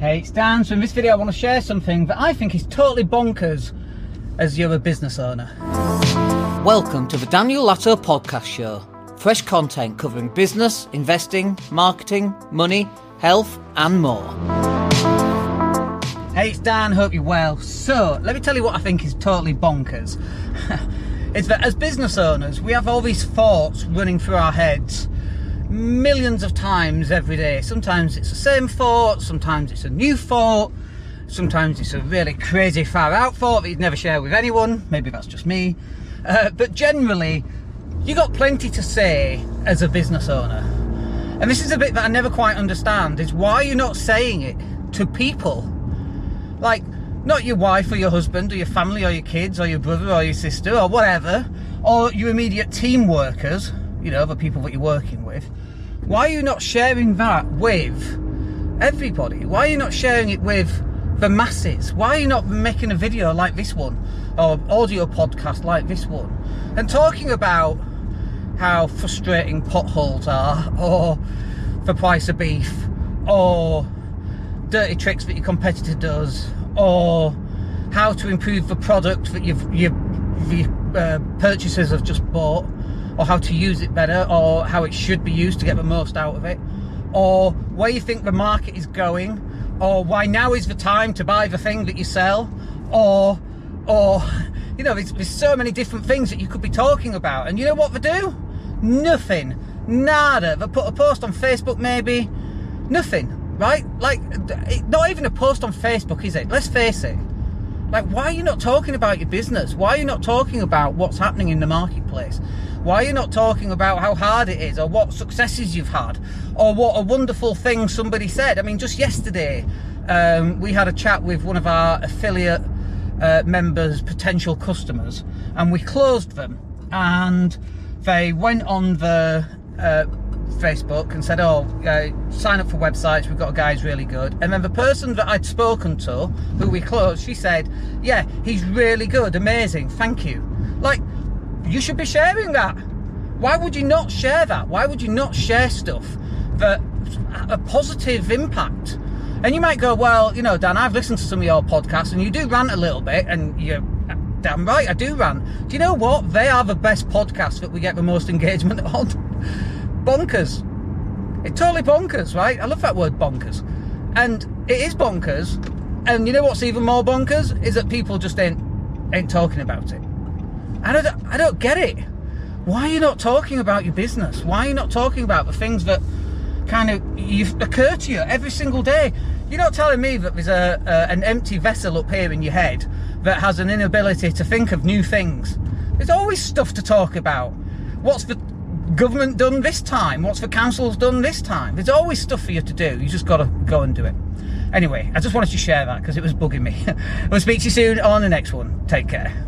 Hey, it's Dan. So in this video I want to share something that I think is totally bonkers as you're a business owner. Welcome to the Daniel Latto Podcast Show. Fresh content covering business, investing, marketing, money, health, and more. Hey, it's Dan. Hope you're well. So let me tell you what I think is totally bonkers. it's that as business owners, we have all these thoughts running through our heads millions of times every day. Sometimes it's the same thought, sometimes it's a new thought, sometimes it's a really crazy far out thought that you'd never share with anyone. Maybe that's just me. Uh, but generally, you got plenty to say as a business owner. And this is a bit that I never quite understand is why you're not saying it to people. Like, not your wife or your husband or your family or your kids or your brother or your sister or whatever, or your immediate team workers, you know, the people that you're working with. Why are you not sharing that with everybody? Why are you not sharing it with the masses? Why are you not making a video like this one or audio podcast like this one and talking about how frustrating potholes are or the price of beef or dirty tricks that your competitor does or how to improve the product that you've, your, your uh, purchasers have just bought or how to use it better or how it should be used to get the most out of it or where you think the market is going or why now is the time to buy the thing that you sell or or you know there's, there's so many different things that you could be talking about. And you know what they do? Nothing. Nada. They put a post on facebook maybe. Nothing right? Like not even a post on facebook is it? Let's face it like why are you not talking about your business why are you not talking about what's happening in the marketplace why are you not talking about how hard it is or what successes you've had or what a wonderful thing somebody said? I mean, just yesterday, um, we had a chat with one of our affiliate uh, members, potential customers, and we closed them. And they went on the uh, Facebook and said, "Oh, uh, sign up for websites. We've got a guy who's really good." And then the person that I'd spoken to, who we closed, she said, "Yeah, he's really good, amazing, thank you." Like, you should be sharing that. Why would you not share that? Why would you not share stuff that a positive impact? And you might go, well, you know, Dan, I've listened to some of your podcasts and you do rant a little bit and you're damn right, I do rant. Do you know what? They are the best podcasts that we get the most engagement on. Bonkers. It's totally bonkers, right? I love that word bonkers. And it is bonkers. And you know what's even more bonkers? Is that people just ain't ain't talking about it. I don't, I don't get it. Why are you not talking about your business? Why are you not talking about the things that kind of you've occur to you every single day? You're not telling me that there's a, a an empty vessel up here in your head that has an inability to think of new things. There's always stuff to talk about. What's the government done this time? What's the council's done this time? There's always stuff for you to do. You just got to go and do it. Anyway, I just wanted to share that because it was bugging me. we'll speak to you soon on the next one. Take care.